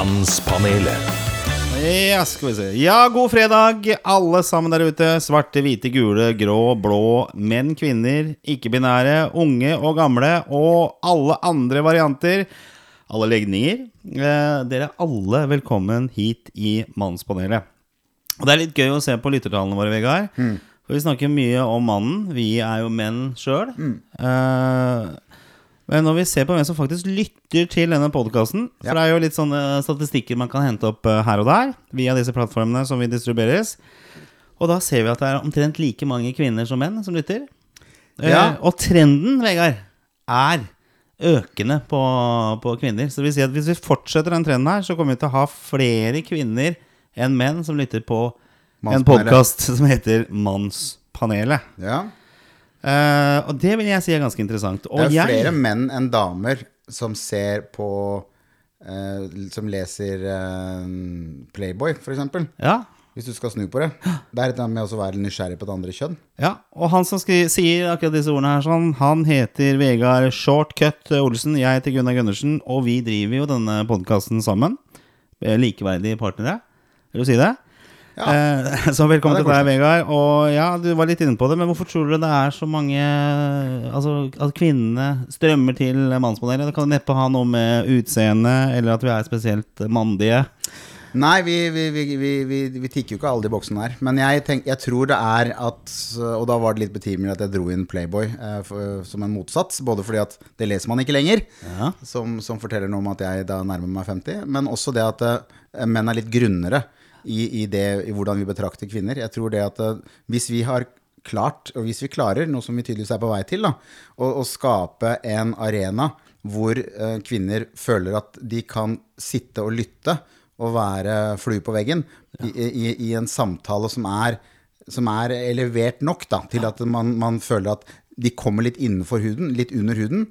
Mannspanelet. Ja, skal vi se. Ja, god fredag, alle sammen der ute. Svarte, hvite, gule, grå, blå. Menn, kvinner, ikke-binære, unge og gamle. Og alle andre varianter. Alle legninger. Eh, dere er alle velkommen hit i Mannspanelet. Og det er litt gøy å se på lyttertallene våre, Vegard. For vi snakker mye om mannen. Vi er jo menn sjøl. Men når vi ser på hvem som faktisk lytter til denne podkasten For det er jo litt sånne statistikker man kan hente opp eh, her og der via disse plattformene som vi distribueres. Og da ser vi at det er omtrent like mange kvinner som menn som lytter. Eh, Ja. og trenden, Vegard, er økende på, på kvinner. Så det vil si at hvis vi fortsetter den trenden her, så kommer vi til å ha flere kvinner enn menn som lytter på en podkast som heter Mannspanelet. Ja. Eh, og det vil jeg si er ganske interessant. Og Det er jeg, flere menn enn damer som ser på uh, Som leser uh, Playboy, f.eks. Ja, Hvis du skal snu på det. Det er dette med å være nysgjerrig på det andre kjønn. Ja, og han som sier akkurat disse ordene her sånn, han heter Vegard Shortcut Olsen, jeg heter Gunnar Gundersen, og vi driver jo denne podkasten sammen. Vi er Likeverdige partnere. Vil du si det? Ja. Eh, så velkommen Ja, til deg, Vegard. Og ja, du var litt inne på det, men hvorfor tror du det er så mange Altså at kvinnene strømmer til mannsmodeller? Det kan neppe ha noe med utseende, eller at vi er spesielt mandige. Nei, vi, vi, vi, vi, vi, vi tikker jo ikke alle de boksene her. Men jeg, tenk, jeg tror det er at Og da var det litt betimelig at jeg dro inn Playboy eh, for, som en motsats. Både fordi at det leser man ikke lenger, Ja. som, som forteller noe om at jeg da nærmer meg 50. Men også det at eh, menn er litt grunnere i, i, det, i hvordan vi betrakter kvinner. Jeg tror det at eh, hvis vi har klart, og hvis vi klarer, noe som vi tydeligvis er på vei til, da, å, å skape en arena hvor eh, kvinner føler at de kan sitte og lytte og være flue på veggen i, i, i en samtale som er, som er elevert nok da, til at man, man føler at de kommer litt innenfor huden, litt under huden,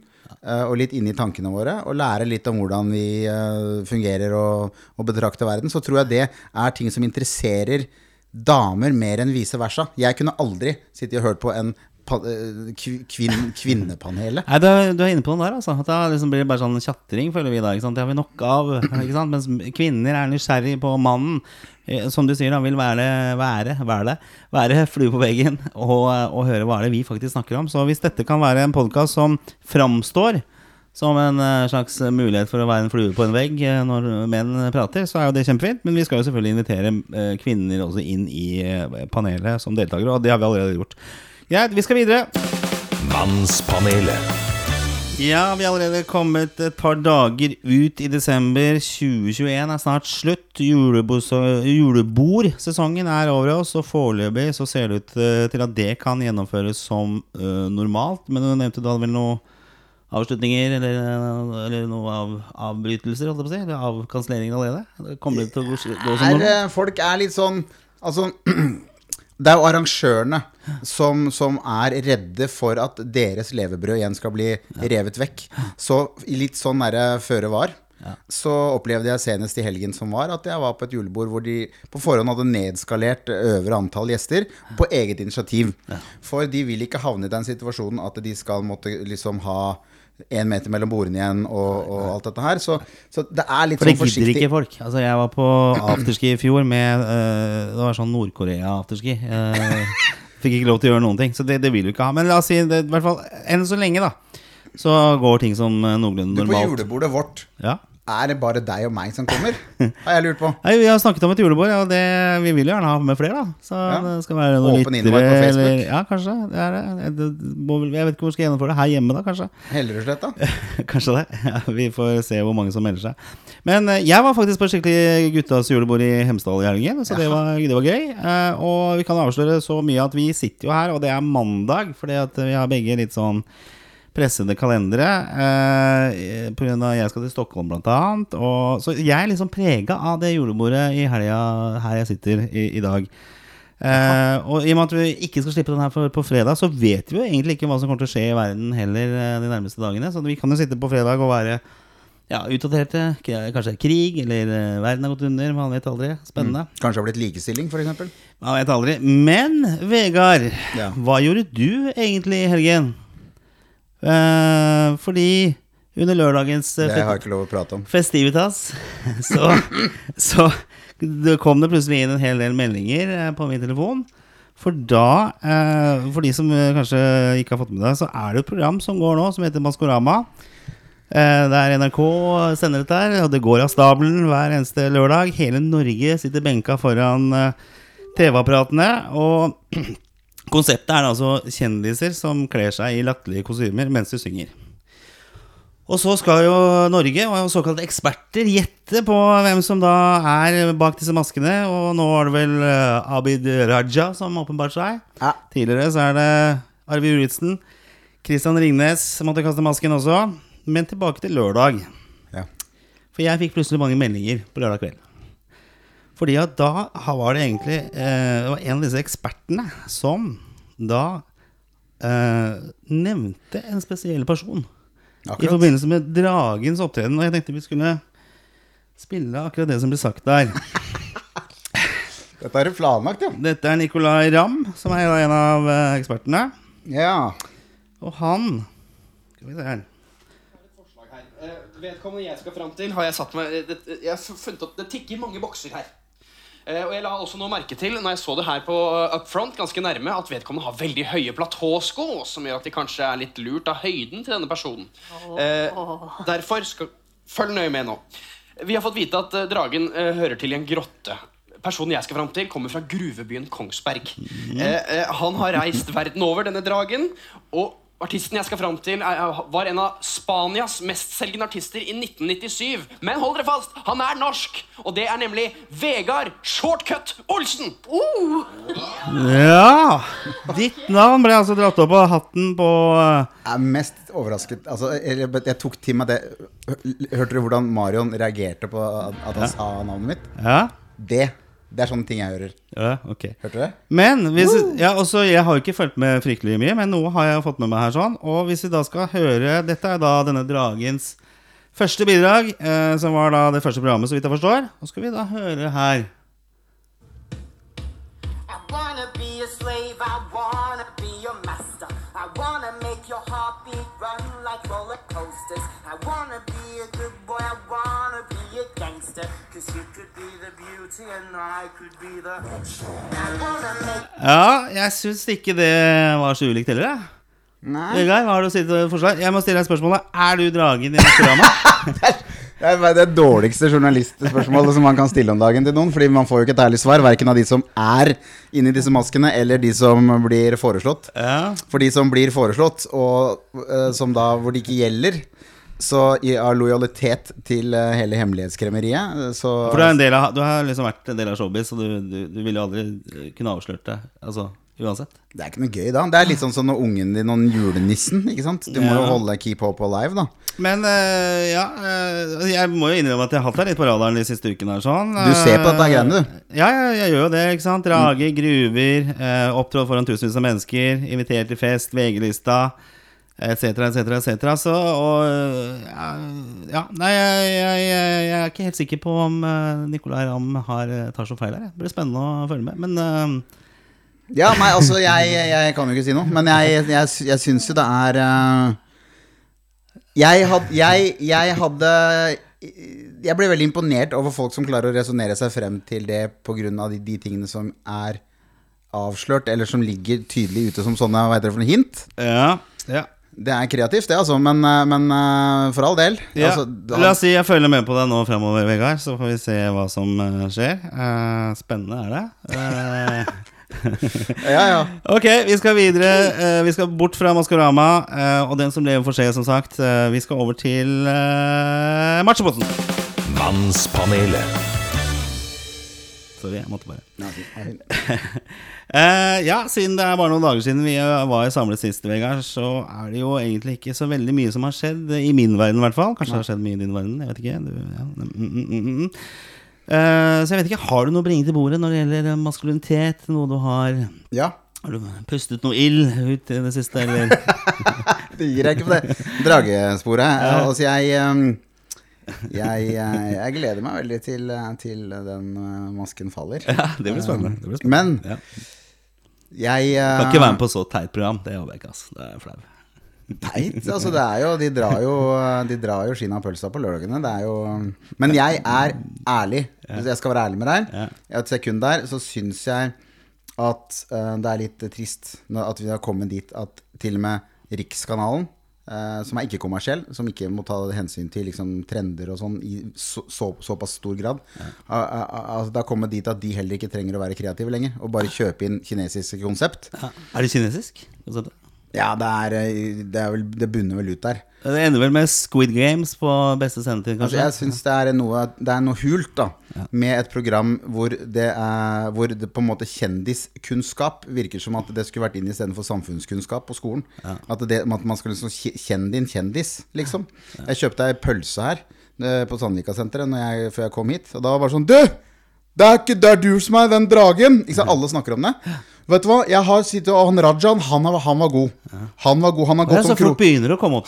og litt inn i tankene våre, og lære litt om hvordan vi eh, fungerer og, og betrakter verden, så tror jeg det er ting som interesserer damer mer enn vice versa. Jeg kunne aldri sittet og hørt på en eh, kv- kvinn, kvinnepanelet. Nei, du er, du er inne på den der, altså. Da liksom blir det bare sånn tjatring, føler vi da. Det har vi nok av. Mens kvinner er nysgjerrig på mannen. eh, Som du sier, da, vil være, være, være, være flue på veggen og, og høre hva er det vi faktisk snakker om. Så hvis dette kan være en podkast som framstår som en eh, slags mulighet for å være en flue på en vegg når menn prater, så er jo det kjempefint. Men vi skal jo selvfølgelig invitere kvinner også inn i panelet som deltakere, og det har vi allerede gjort. Greit, vi skal videre. Mannspanelet. Ja, vi har allerede kommet et par dager ut i desember. 2021 er snart slutt. Julebordsesongen er over oss, og foreløpig så ser det ut eh, til at det kan gjennomføres som uh, normalt. Men du nevnte du hadde vel noen avslutninger eller, eller noen av avbrytelser, holdt jeg på å si? Eller avkanselleringer allerede? Det Kommer det til å gå, gå som normalt? eh, folk er litt sånn Altså Det er jo arrangørene som, som er redde for at deres levebrød igjen skal bli revet vekk. Så litt sånn derre føre var, så opplevde jeg senest i helgen som var, at jeg var på et julebord hvor de på forhånd hadde nedskalert øvre antall gjester på eget initiativ. For de vil ikke havne i den situasjonen at de skal måtte liksom ha én meter mellom bordene igjen og, og alt dette her. Så, så det er litt For det sånn gidder ikke folk. Altså Jeg var på afterski i fjor med eh, Det var sånn Nord-Korea-afterski. Uh, fikk ikke lov til å gjøre noen ting. Så det, det vil du ikke ha. Men la oss si det, i hvert fall enn så lenge, da. Så går ting som noenlunde normalt. Du, på julebordet vårt, Ja. Er det bare deg og meg som kommer? Har jeg lurt på. Nei, Vi har snakket om et julebord, og det, vi vil gjerne ha med flere. da Så Ja. det skal være noen Åpen invite på Facebook. eller- Ja, kanskje. Det er det. Det må Jeg vet ikke hvor vi skal gjennomføre det. Her hjemme, da, kanskje. Hellerudsletta. Kanskje det. Ja, vi får se hvor mange som melder seg. Men eh, jeg var faktisk på skikkelig guttas julebord i Hemsedal i helgen, så det var, det var gøy. Eh, og vi kan avsløre så mye at vi sitter jo her, og det er mandag, fordi at vi har begge litt sånn pressede kalendere. Eh, av jeg skal til Stockholm, blant annet. Og, så jeg er liksom prega av det julebordet i helga her jeg sitter i, i dag. Eh, og i og med at vi ikke skal slippe den her for, på fredag, så vet vi jo egentlig ikke hva som kommer til å skje i verden heller eh, de nærmeste dagene. Så vi kan jo sitte på fredag og være ja, utdaterte. Kanskje krig, eller eh, verden har gått under. Man vet aldri. Spennende. Kanskje det har blitt likestilling, f.eks. Man vet aldri. Men Vegard, Ja. hva gjorde du egentlig i helgen? Eh, fordi under lørdagens festivitas, så, så det kom det plutselig inn en hel del meldinger eh, på min telefon. For da, eh, for de som kanskje ikke har fått med det, så er det et program som går nå, som heter Maskorama. Eh, Der NRK sender dette her, og det går av stabelen hver eneste lørdag. Hele Norge sitter benka foran TV-apparatene. Og konseptet er altså kjendiser som kler seg i latterlige kostymer mens de synger. Og så skal jo Norge og såkalte eksperter gjette på hvem som da er bak disse maskene. Og nå er det vel eh, Abid Raja som åpenbart seg. Ja. Tidligere så er det Arvid Uritzen. Christian Ringnes måtte kaste masken også. Men tilbake til lørdag. Ja. For jeg fikk plutselig mange meldinger på lørdag kveld. Fordi at da var det egentlig eh, Det var en av disse ekspertene som da eh, nevnte en spesiell person. I forbindelse med Dragens opptreden. Og jeg tenkte vi skulle spille akkurat det som ble sagt der. Dette er planlagt, ja. Dette er Nicolay Ramm, som er en av eh, ekspertene. Ja. Og han Skal vi se her. forslag her. Eh, vedkommende jeg skal fram til, har jeg satt meg Jeg har funnet opp det tikker mange bokser her. Eh, og jeg la også noe merke til, når jeg så det her på eh, up front, ganske nærme, at vedkommende har veldig høye platåsko, som gjør at de kanskje er litt lurt av høyden til denne personen. Oh. derfor skal Følg nøye med nå. Vi har fått vite at dragen hører til i en grotte. Personen jeg skal fram til, kommer fra gruvebyen Kongsberg. Eh, eh, han har reist verden over, denne dragen. Og artisten jeg skal fram til, er, var en av Spanias mestselgende artister i 1997. Men hold dere fast, han er norsk! Og det er nemlig Vegard Shortcut Olsen! Ja! Ditt navn ble altså dratt opp av hatten på eh, Jeg er mest overrasket Altså, jeg, jeg tok til meg det Hørte du hvordan Marion reagerte på at han han sa navnet mitt? Ja? Det, det er sånne ting jeg hører. ja ok. Hørte du det? Men hvis, ja, også, jeg har jo ikke fulgt med fryktelig mye, men noe har jeg fått med meg her. sånn Og hvis vi da skal høre Dette er da denne dragens første bidrag, eh, som var da det første programmet, så vidt jeg forstår. Og skal vi da høre her. I wanna be a slave, I wanna be your master. I wanna make your heartbeat run like roller coasters. I wanna be a Ja, jeg syns ikke det var så ulikt heller, jeg. Nei. Vegard, hva har du å si til forslag? Jeg må stille deg spørsmålet Er du dragen i Maskorama? Det er det dårligste journalistspørsmålet som man kan stille om dagen til noen. Fordi man får jo ikke et ærlig svar, verken av de som er inni disse maskene, eller de som blir foreslått. ja. For de som blir foreslått, og uh, som da, hvor det ikke gjelder, så i, av lojalitet til eh, hele hemmelighetskremmeriet, eh, så For du, er en del av, du har liksom vært en del av showbiz, og du, du, du ville jo aldri eh, kunne avslørt det. Altså, uansett. Det er ikke noe gøy, da. Det er litt sånn som når ungen din og julenissen, ikke sant. Du må jo holde keep hope alive, da. Men uh, ja, uh, jeg må jo innrømme at jeg har hatt deg litt på radaren de siste ukene. her sånn Du ser på dette greiene, du. Ja, ja, jeg gjør jo det. ikke sant Drager, gruver, uh, opptrådt foran tusenvis av mennesker, invitert til fest, VG-lista, etc., etc., etc. Så og eh, ja, Nei, jeg, jeg, jeg, er ikke helt sikker på om uh, Nicolay Ramm har, eh, tar så feil her. Det blir spennende å følge med. Men uh, Ja, nei, altså, jeg, jeg kan jo ikke si noe, men jeg, jeg, jeg syns jo det er eh, jeg, had, jeg, jeg hadde Jeg ble veldig imponert over folk som klarer å resonnere seg frem til det pga. De, de tingene som er avslørt, eller som ligger tydelig ute som sånne hva heter det for noe hint. ja, ja. Det er kreativt, det, altså, men, eh, men eh, for all del. Ja, Altså, La oss si jeg følger med på deg nå fremover, Vegard. Så får vi se hva som eh, skjer. Eh, spennende er det. Eh, ja, ja. ok, vi skal videre. Vi skal bort fra Maskorama. eh, og den som lever for seg, som sagt. Vi skal over til uh. Mannspanelet. Sorry, jeg måtte bare Eh, ja, siden det er bare noen dager siden vi eh, var samlet sist, Vegard, så er det jo egentlig ikke så veldig mye som har skjedd, i min verden i hvert fall. Kanskje det har skjedd mye i din verden, jeg vet ikke. Du, ja. mm, mm, mm, mm. Eh, så jeg vet ikke, har du noe å bringe til bordet når det gjelder eh, maskulinitet? Noe du har ja. Har du pustet noe ild ut i det siste, eller? Det gir jeg ikke på det dragesporet. Altså, jeg, um jeg, jeg, jeg gleder meg veldig til, eh, til den eh, masken faller. ja, det blir spennende. Det blir spennende. Men Ja. Jeg uh... Kan ikke være med på så teit program. Det håper jeg ikke, Altså. Det er flau. Teit. Altså, det er jo De drar jo, de drar jo skinnet av pølsa på lørdagene. Det er jo Men jeg er ærlig. Hvis jeg skal være ærlig med deg, et sekund der, så syns jeg at uh, det er litt trist at vi har kommet dit at til og med Rikskanalen, eh, som er ikke kommersiell, som ikke må ta hensyn til liksom, trender og sånn i så, så, såpass stor grad, Ja. Uh, uh, altså, da kommer dit at de heller ikke trenger å være kreative lenger, og bare kjøpe inn kinesiske konsept. Er det kinesisk? konseptet? Ja, det, er, eh, det, er vel, det bunner vel ut der. Det ender vel med Squid Games på beste sendetid, Altså, kanskje? jeg syns det, er noe- det er noe hult da med et program hvor det, er, hvor det på en måte kjendiskunnskap virker som at det skulle vært inn istedenfor samfunnskunnskap på skolen. At, det, at man skal liksom kjenne din kjendis, liksom. Jeg kjøpte ei pølse her eh, på Sandvika-senteret før jeg kom hit, og da var det bare sånn Du! Det er ikke det er du som er den dragen! Ikke sant? Alle snakker om det. Vet du hva? Jeg har sittet og han Rajan, han, han var god. Han var god. Han har gått som kro...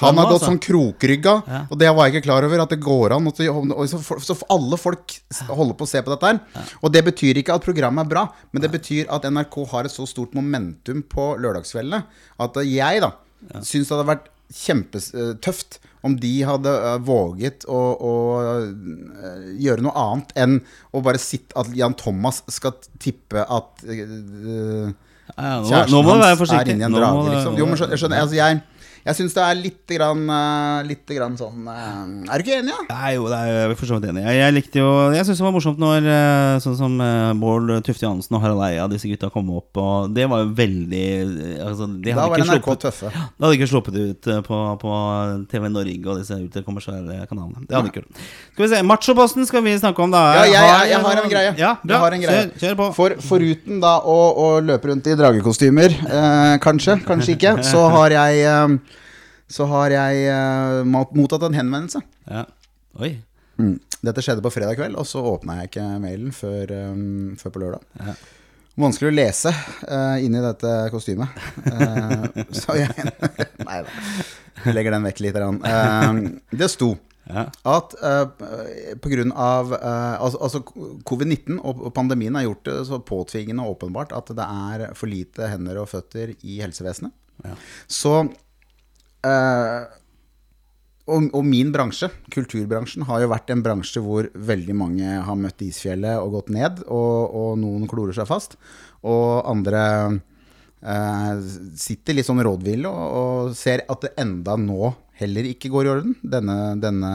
Han har gått altså. sånn krokrygga, Ja. og det var jeg ikke klar over. At det går an. Så, så, alle folk holder på å se på dette her. Og det betyr ikke at programmet er bra, men det betyr at NRK har et så stort momentum på lørdagskveldene at jeg da syns det hadde vært kjempetøft om de hadde eh, våget å, å eh, gjøre noe annet enn å bare sitte At Jan Thomas skal tippe at uh, Ja, nå, kjæresten nå hans er inne i en drage, liksom. Jo, men skjønner, jeg altså jeg, jeg syns det er litt grann, eh, litt grann sånn eh, Er du ikke enig, da? Nei, jo, det er jeg for så vidt enig. Jeg, jeg likte jo Jeg syns det var morsomt når eh, sånn som Bård Tufte Johansen og Harald Eia, disse gutta, kom opp, og det var jo veldig altså, de Da var ikke NRK sluppet, tøffe. Det hadde ikke sluppet ut på, på TV Norge og disse utekommersielle kanalene. Det hadde ikke gjort. Skal vi se, Machoposten skal vi snakke om, da. Ja, jeg, jeg, jeg har en greie. Ja, bra. Jeg har en greie. Kjør, kjør på. For, foruten da å, å løpe rundt i dragekostymer, eh, kanskje, kanskje ikke, så har jeg eh, Så har jeg uh, mottatt en henvendelse. Ja. Oi. Mm. Dette skjedde på fredag kveld, og så åpna jeg ikke mailen før, um, før på lørdag. Ja. Vanskelig å lese uh, inni dette kostymet. Uh, så jeg Nei da. Jeg legger den vekk litt. Eh, det sto Ja. at uh, av eh, altså, altså covid-19 og og pandemien har gjort det så påtvingende og åpenbart at det er for lite hender og føtter i helsevesenet. Ja. Så eh, og, og min bransje, kulturbransjen, har jo vært en bransje hvor veldig mange har møtt isfjellet og gått ned, og, og noen klorer seg fast. Og andre eh, sitter litt sånn rådville og, og ser at det enda nå heller ikke går i orden, denne, denne,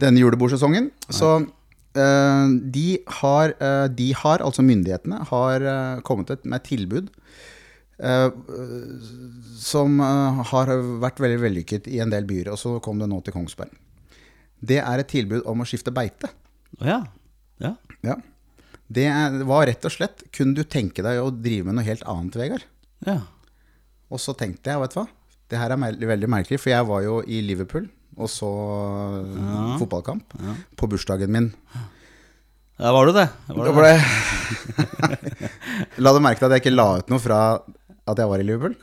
denne julebordsesongen. Så eh, de, har, eh, de har, altså myndighetene, har eh, kommet med et tilbud som eh, har vært veldig vellykket i en del byer, og så kom det nå til Kongsberg. Det er et tilbud om å skifte beite. Ja. ja. Ja. Det var rett og slett Kunne du tenke deg å drive med noe helt annet, Vegard? Ja. Og så tenkte jeg, vet du hva Det her er mer- veldig merkelig, for jeg var jo i Liverpool og så fotballkamp på bursdagen min. Der var du det? Var det. det? La du merke til at jeg ikke la ut noe fra at jeg var i Liverpool?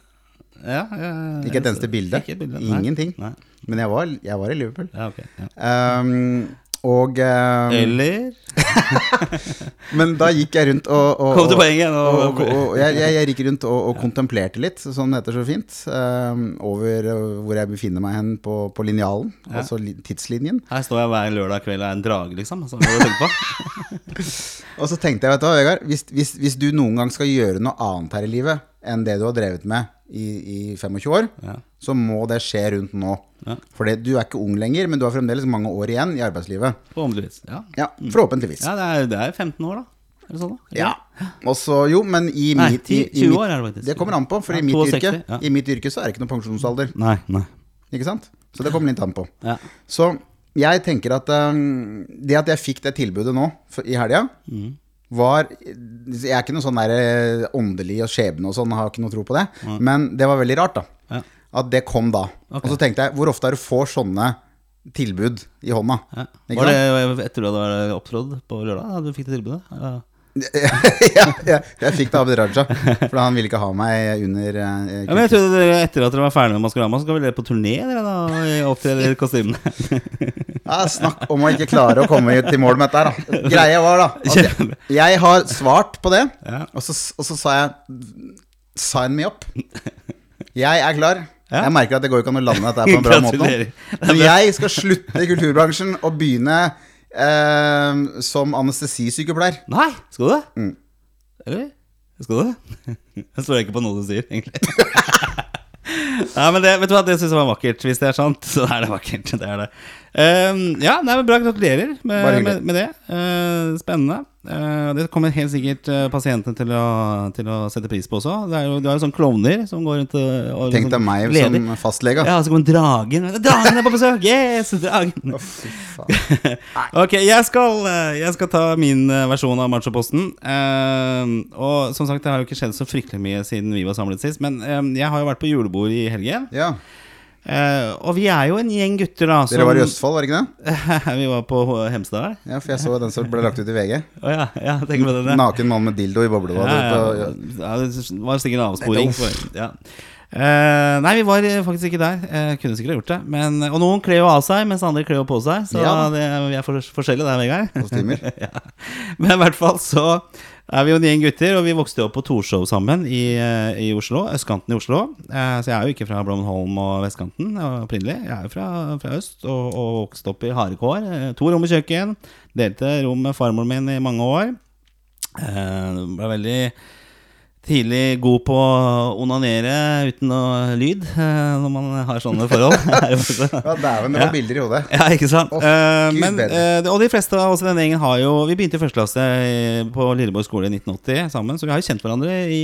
Ja, ja, Ikke et eneste bilde. Ikke et bilde. Ingenting. Nei. Men jeg var, jeg var i Liverpool. Ja, okay, Ja. Um, og um, Eller Men da gikk jeg rundt og, og, Kom til poenget. Og, og, jeg, jeg, jeg gikk rundt og, kontemplerte litt, det heter så fint, um, over uh, hvor jeg befinner meg hen på, på linjalen, altså tidslinjen. Her står jeg hver lørdag kveld og er en drage, liksom. Altså, tenkt på? Og så tenkte jeg, vet du hva, Vegard, hvis, hvis, hvis du noen gang skal gjøre noe annet her i livet enn det du har drevet med i, i 25 år, Ja. så må det skje rundt nå. Ja. For du er ikke ung lenger, men du har fremdeles mange år igjen i arbeidslivet. Forhåpentligvis. Ja. Ja, forhåpentligvis. ja, det er, det er 15 år, da. Eller sånn, da. Ja. Og så, jo, men i Nei, mitt i, 10 i 20 år er det faktisk. Det kommer an på, for i, mitt 62, yrke, i mitt yrke så er det ikke noen pensjonsalder. Nei, nei. Ikke sant? Så det kommer litt an på. Ja. Så jeg tenker at um, det at jeg fikk det tilbudet nå for, i helga, Mm. Var Jeg er ikke noe sånn der eh, åndelig og skjebne og sånn, har ikke noe tro på det. Men det var veldig rart, da. Ja. At det kom da. Okay. Og så tenkte jeg, hvor ofte er det får sånne tilbud i hånda? Ja. Var det etter du hadde opptrådt på lørdag? Da du fikk det tilbudet? Ja. ja, ja, jeg fikk det av Raja, for han ville ikke ha meg under uh, Ja, men jeg trodde dere, Etter at dere var ferdig med Maskorama, så skal vel dere på turné? Dere da, og opptre i kostymene? Ja, snakk om å ikke klare å komme til mål med dette her, da. Greia var, da jeg, jeg har svart på det, Ja. og, så, og så sa jeg Sign me up. Jeg er klar. Ja. Jeg merker at det går ikke an å lande dette på en bra måte nå. Men jeg skal slutte i kulturbransjen og begynne eh, som anestesisykepleier. Nei, skal du det? Mm. Eller? Skal du det? Jeg står ikke på noe du sier, egentlig. Nei, men det, vet du hva, det syns jeg var vakkert. Hvis det er sant, så er det vakkert. Det er det. Ehm, ja, nei, men bra. Gratulerer med, med, med det. Uh, spennende. Uh, det kommer helt sikkert uh, pasientene til til å sette pris på også. Det er jo, du har jo sånne klovner som går rundt og, og Tenk deg meg leder. som fastlege. Ja, så kommer dragen. Dragen er på besøk! Yes, dragen! ok, jeg skal, eh, jeg skal ta min eh, versjon av Machoposten. Eh, og som sagt, det har jo ikke skjedd så fryktelig mye siden vi var samlet sist. Men eh, jeg har jo vært på julebord i helgen. Ja, Eh, og vi er jo en gjeng gutter, da. Dere var i Østfold, var det ikke det? vi var på Hemsedal. Ja, for jeg så den som ble lagt ut i VG. Oh, ja, ja, den. ja. Naken mann med dildo i boblebadet. Ja, ja, ja, det var sikkert en avsporing. For, ja. Eh, nei, vi var eh, faktisk ikke der. Uh, kunne sikkert ha gjort det. Men, og noen kler jo av seg, mens andre kler jo på seg. Så Ja. det, vi er for, forskjellige der, Vegard. Ja. Men i hvert fall så er vi jo en gjeng gutter, og vi vokste opp på Torshov sammen i, i Oslo. Østkanten i Oslo. Uh, så jeg er jo ikke fra Blommenholm og vestkanten opprinnelig. Jeg er jo fra, fra øst og, og vokste opp i hardekår. Eh, to rom i kjøkken. Delte rom med farmoren min i mange år. Det ble veldig tidlig god på å onanere uten noe lyd eh, når man har sånne forhold. Ja, dæven, det var bilder i hodet. Ja, ikke sant? Eh, men, eh, og de fleste av oss i denne gjengen har jo Vi begynte i første klasse på Lilleborg skole i 1980 sammen, så vi har jo kjent hverandre i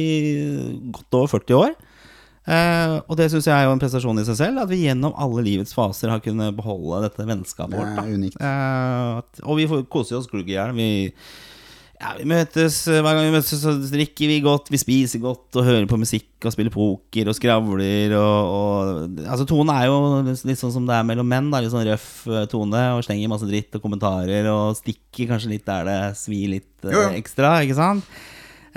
godt over 40 år. Og det syns jeg er jo en prestasjon i seg selv, at vi gjennom alle livets faser har kunnet beholde dette vennskapet vårt. da. er unikt. Og vi koser oss glugg i hjel. Ja, vi møtes eh, hver gang vi møtes, så drikker vi godt, vi spiser godt og hører på musikk og spiller poker og skravler. Og, og, altså Tonen er jo litt, sånn som det er mellom menn. Da, litt sånn røff eh, tone og slenger masse dritt og kommentarer og stikker kanskje litt der det svir litt eh, ekstra. Ikke sant?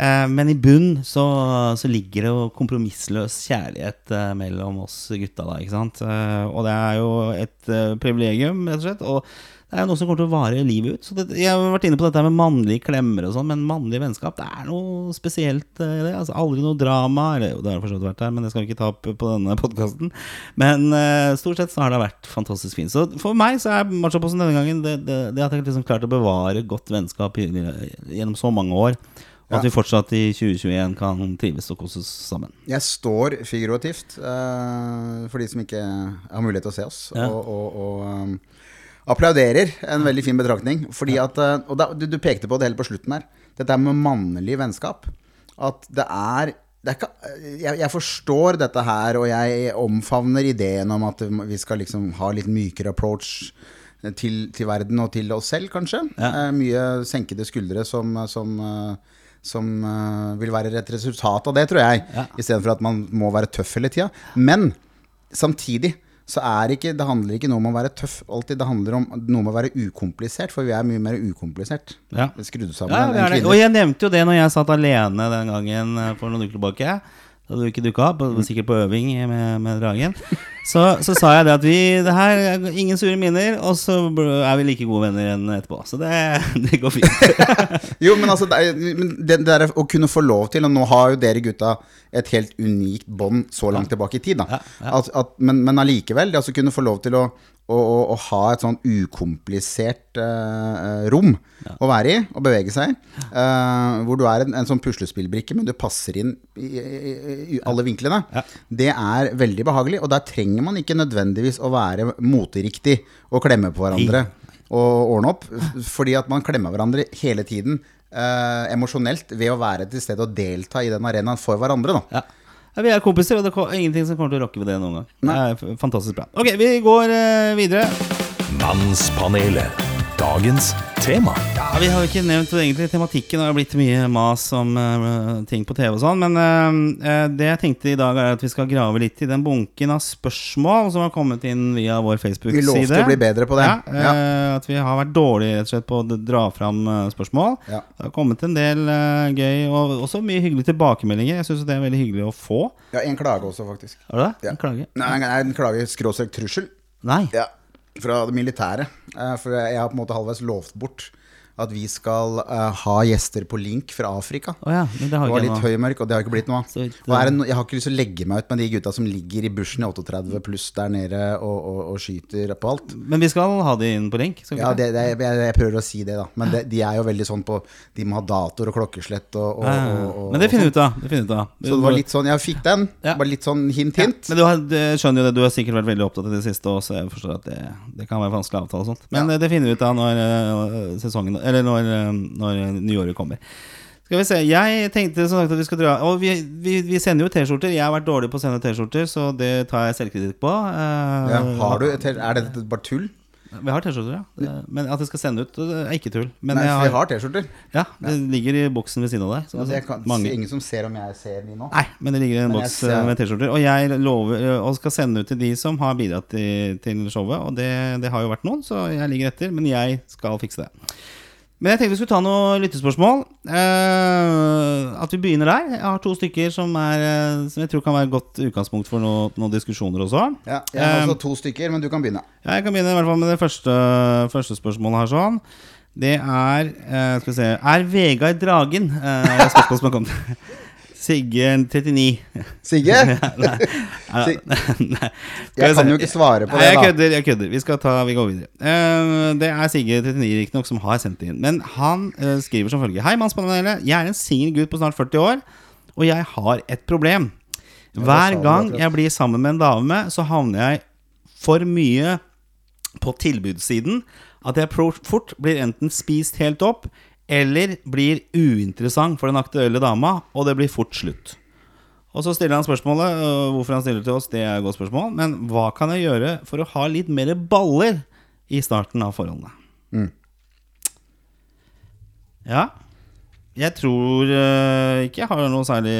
Eh, Men i bunn så, så ligger det jo kompromissløs kjærlighet eh, mellom oss gutta, da. Ikke sant? Og det er jo et privilegium, rett og slett. Og det er jo noe som kommer til å vare livet ut. Så det, jeg har vært inne på dette med mannlige klemmer og sånn, men mannlig vennskap, det er noe spesielt eh, i det. Altså Aldri noe drama. Eller det har det for så vidt vært her, men det skal vi ikke ta opp på denne podkasten. Men uh, stort sett så har det vært fantastisk fint. Så for meg så er Machoposten denne gangen det, det, det at jeg liksom klart å bevare godt vennskap gjennom så mange år. Og at vi fortsatt i 2021 kan trives og kose oss sammen. Jeg står figurativt, uh, for de som ikke har mulighet til å se oss, Ja. og, og, og um, applauderer en veldig fin betraktning. Fordi at, eh, og da, du, du pekte på det helt på slutten her, dette med mannlig vennskap. At det er, det er ikke, jeg, jeg forstår dette her, og jeg omfavner ideen om at vi skal liksom ha litt mykere approach til, til verden og til oss selv, kanskje. Ja. Eh, mye senkede skuldre som, som, eh, som uh, vil være et resultat av det, tror jeg. Ja. Istedenfor at man må være tøff hele tida. Men samtidig så er ikke, det handler ikke noe om å være tøff alltid. Det handler om noe om å være ukomplisert, for vi er mye mer ukomplisert. Ja. Skrudd sammen Ja, det det. Og jeg nevnte jo det når jeg satt alene den gangen eh, for noen uker tilbake. Da du ikke dukka opp, sikkert på øving med, med dragen. Så, så sa jeg det at vi Det her er ingen sure minner, og så er vi like gode venner igjen etterpå. Så det, det går fint. Jo, men altså, det, det, det er å kunne få lov til Og nå har jo dere gutta et helt unikt bånd så langt tilbake i tid. Da. Ja, ja. At, at, men, men allikevel, det altså kunne få lov til å, å, å, å ha et sånn ukomplisert uh, rom å være i og bevege seg eh, hvor du er en, en sånn puslespillbrikke, men du passer inn i, i, i alle vinklene. Ja. Det er veldig behagelig, og der trenger man ikke nødvendigvis å være moteriktig og klemme på hverandre og ordne opp. Fordi at man klemmer hverandre hele tiden uh, emosjonelt ved å være til stede og delta i den arenaen for hverandre. Da. Ja. Ja, vi er kompiser, og det er ingenting som kommer til å rokke ved det noen gang. Det er fantastisk bra. Ok, vi går eh, videre. Mannspanelet. Dagens tema. Ja, Vi har jo ikke nevnt egentlig tematikken. Det har blitt mye mas om uh, ting på TV og sånn. Men eh, eh, det jeg tenkte i dag, er at vi skal grave litt i den bunken av spørsmål som har kommet inn via vår Facebook-side. Vi lovte å bli bedre på det. Ja, uh, At vi har vært dårlige rett og slett på å dra fram spørsmål. Ja. Det har kommet en del gøy, og også mye hyggelige tilbakemeldinger. Jeg syns det er veldig hyggelig å få. Ja, en klage også, faktisk. Er det det? Ja. En klage? Nei, en klage skråstrek trussel. Nei. Ja, fra det militære. Eh, For jeg har på en måte halvveis lovt bort at vi skal uh, ha gjester på link fra Afrika. Oh ja, men det har Det var litt nå. høymørk, og det har ikke blitt noe av. Og no, jeg har ikke lyst til å legge meg ut med de gutta som ligger i bushen i 38 pluss der nede og, og, og skyter på alt. Men vi skal ha de inn på link. Ja, det, det, jeg, jeg prøver å si det, da. Men de er jo veldig sånn på De må ha datoer og klokkeslett og, og, Ja, ja, og, og Men det finner vi sånn. ut av. Det finner ut av. Så det var litt sånn Jeg fikk den. Ja. Bare litt sånn hint, hint. Men du har, du skjønner jo det, du har sikkert vært veldig opptatt i det siste og så jeg forstår at det, det kan være vanskelig å avtale og sånt. Men Ja. eh, det finner vi ut av når eh, sesongen Eller når, eh, når nyåret kommer. Skal vi se, Jeg tenkte som sagt at vi skal dra Og vi, vi, vi sender jo T-skjorter. Jeg har vært dårlig på å sende T-skjorter, så det tar jeg selvkritikk på. Eh, Ja, har du Er det bare tull? Vi har T-skjorter, ja. Men at jeg skal sende ut, er ikke tull. Men Nei, for vi har T-skjorter. Ja, det ligger i boksen ved siden av deg. så Ja, det kan, mange. Ingen som ser om jeg ser de nå? Nei, men det ligger i en Men boks ser- eh, med T-skjorter. Og jeg lover eh, og skal sende ut til de som har bidratt til, til showet. Og det, det har jo vært noen, så jeg ligger etter. Men jeg skal fikse det. Men jeg tenkte vi skulle ta noen lyttespørsmål. Uh, at vi begynner der. Jeg har to stykker som, er, eh, som jeg tror kan være et godt utgangspunkt for noe, noen diskusjoner også. Ja, jeg har Eh, også to stykker, men du kan begynne. ja, jeg kan begynne i hvert fall med det første, første spørsmålet her sånn. Det er uh, Skal vi se Er Vegard Dragen Uh, spørsmål som har kommet. Sigge 39. Sigge? Nei, nei, nei. Jeg kan jo ikke svare på det, jeg da. kødder. jeg kødder Vi skal ta, vi går videre. Uh, det er Sigge 39 riktignok som har sendt inn. Men han uh, skriver som følger. Hei, mannspanelet. Jeg er en singel gutt på snart 40 år, og jeg har et problem. Hver gang jeg blir sammen med en dame, så havner jeg for mye på tilbudssiden at jeg fort blir enten spist helt opp eller blir uinteressant for den aktuelle dama, og det blir fort slutt. Og så stiller han spørsmålet øh, hvorfor han stiller til oss. Det er et godt spørsmål. Men hva kan jeg gjøre for å ha litt mer baller i starten av forholdene? Mm. Ja. Jeg tror øh, ikke jeg har noe særlig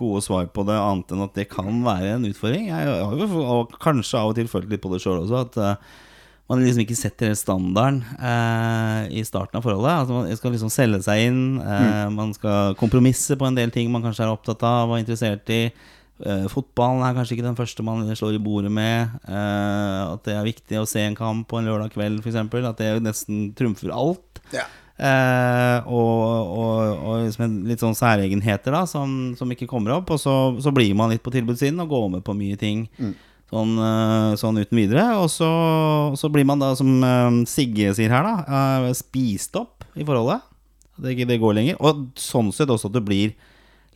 gode svar på det, annet enn at det kan være en utfordring. Jeg har jo kanskje av og til følt litt på det sjøl også, at øh, man liksom ikke setter den standarden eh, i starten av forholdet. Altså Man skal liksom selge seg inn. Eh, Man skal kompromisse på en del ting man kanskje er opptatt av og er interessert i. Eh, fotballen er kanskje ikke den første man slår i bordet med. Eh, at det er viktig å se en kamp på en lørdag kveld, f.eks. At det nesten trumfer alt. Ja. Eh, og og, og liksom litt sånn særegenheter da som, som ikke kommer opp. Og så, så blir man litt på tilbudssiden og går med på mye ting. Sånn, eh, sånn uten videre. Og så, så blir man da, som eh, Sigge sier her, da, eh, spist opp i forholdet. Det, det går lenger. Og sånn sett også at det blir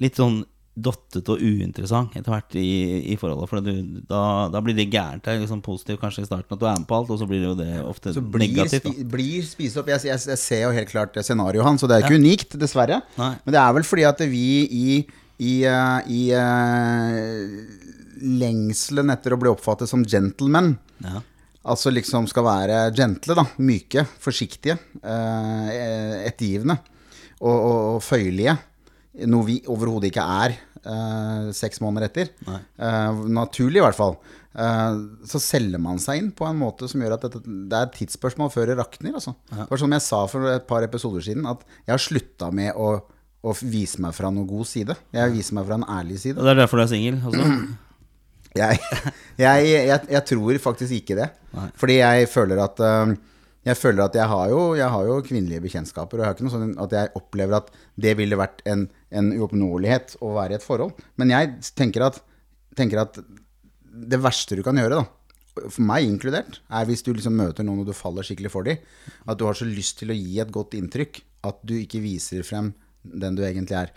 litt sånn dottete og uinteressant etter hvert i, i forholdet. For du, da, da blir det gærent. Det er liksom positivt kanskje i starten at du er med på alt, og så blir det jo det ofte Så blir, negativt. spi, blir spist opp jeg, jeg, jeg ser jo helt klart scenarioet hans, og det er ikke ikke unikt, dessverre. Nei. Men det er vel fordi at vi i, i, i eh, lengselen etter å bli oppfattet som gentleman. Ja. Altså liksom skal være gentle, da. Myke, forsiktige, eh, ettergivende og, og, og føyelige. Noe vi overhodet ikke er eh, seks måneder etter. Eh, naturlig, i hvert fall. Eh, så selger man seg inn på en måte som gjør at dette, det er et tidsspørsmål før det rakner. Altså. Det var som jeg sa for et par episoder siden, at jeg har slutta med å, å vise meg fra noen god side. Jeg viser meg fra en ærlig side. Og det er derfor du er singel også? Jeg, jeg, jeg, jeg tror faktisk ikke det. Fordi jeg føler at um, Jeg føler at jeg har jo, jeg har jo kvinnelige bekjentskaper. Og jeg har ikke noe sånn at jeg opplever at det ville vært en, en uoppnåelighet å være i et forhold. Men jeg tenker at, tenker at det verste du kan gjøre, da, for meg inkludert, er hvis du liksom møter noen og du faller skikkelig for dem, at du har så lyst til å gi et godt inntrykk at du ikke viser frem den du egentlig er.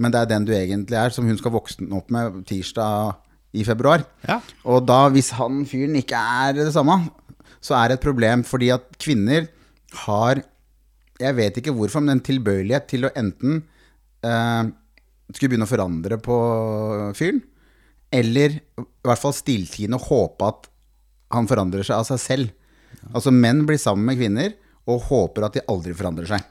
Men det er den du egentlig er, som hun skal vokse opp med tirsdag i februar. Ja. Og da, hvis han fyren ikke er det samme, så er det et problem, fordi at kvinner har Jeg vet ikke hvorfor, men en tilbøyelighet til å enten eh, skulle begynne å forandre på fyren, eller i hvert fall stilltiende håpe at han forandrer seg av seg selv. Altså menn blir sammen med kvinner og håper at de aldri forandrer seg.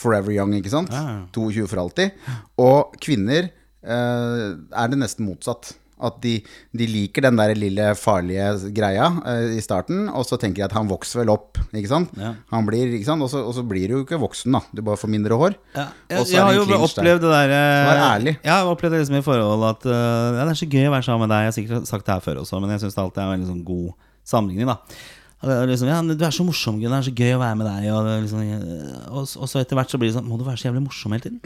Forever young, ikke sant? Ja, ja. 22 for alltid. Og kvinner eh, er det nesten motsatt. At de, de liker den der lille farlige greia eh, i starten, og så tenker de at han vokser vel opp, ikke sant? Ja. Han blir, ikke sant? Og, så, og så blir du jo ikke voksen, da. Du bare får mindre hår. Ja, jeg, jeg har jo opplevd det der eh, Vær ærlig. Jeg har opplevd det liksom i forhold at uh, ja, Det er så gøy å være sammen med deg. Jeg har sikkert sagt det her før også, men jeg syns det alltid er en veldig sånn god sammenligning. da liksom, ja, 'Du er så morsom, Gunnar. Det er så gøy å være med deg.' Og, liksom, eh, og, og så etter hvert så blir det sånn 'Må du være så jævlig morsom hele tiden?'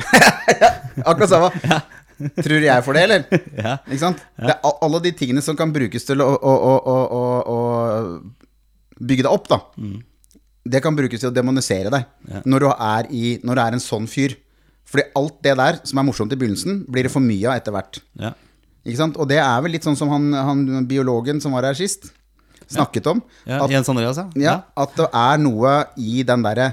Akkurat samme. Tror jeg for det, eller? Ja. Ikke sant? Det er alle de tingene som kan brukes til å, å, å, å, bygge deg opp, da. Det kan brukes til å demonisere deg når, du er i, når du er en sånn fyr. Fordi alt det der som er morsomt i begynnelsen, blir det for mye av etter hvert. Ja. Ikke sant? Og det er vel litt sånn som han, han biologen som var her sist, snakket om. Ja, at, Jens Andreas, ja. ja, at det er noe i den derre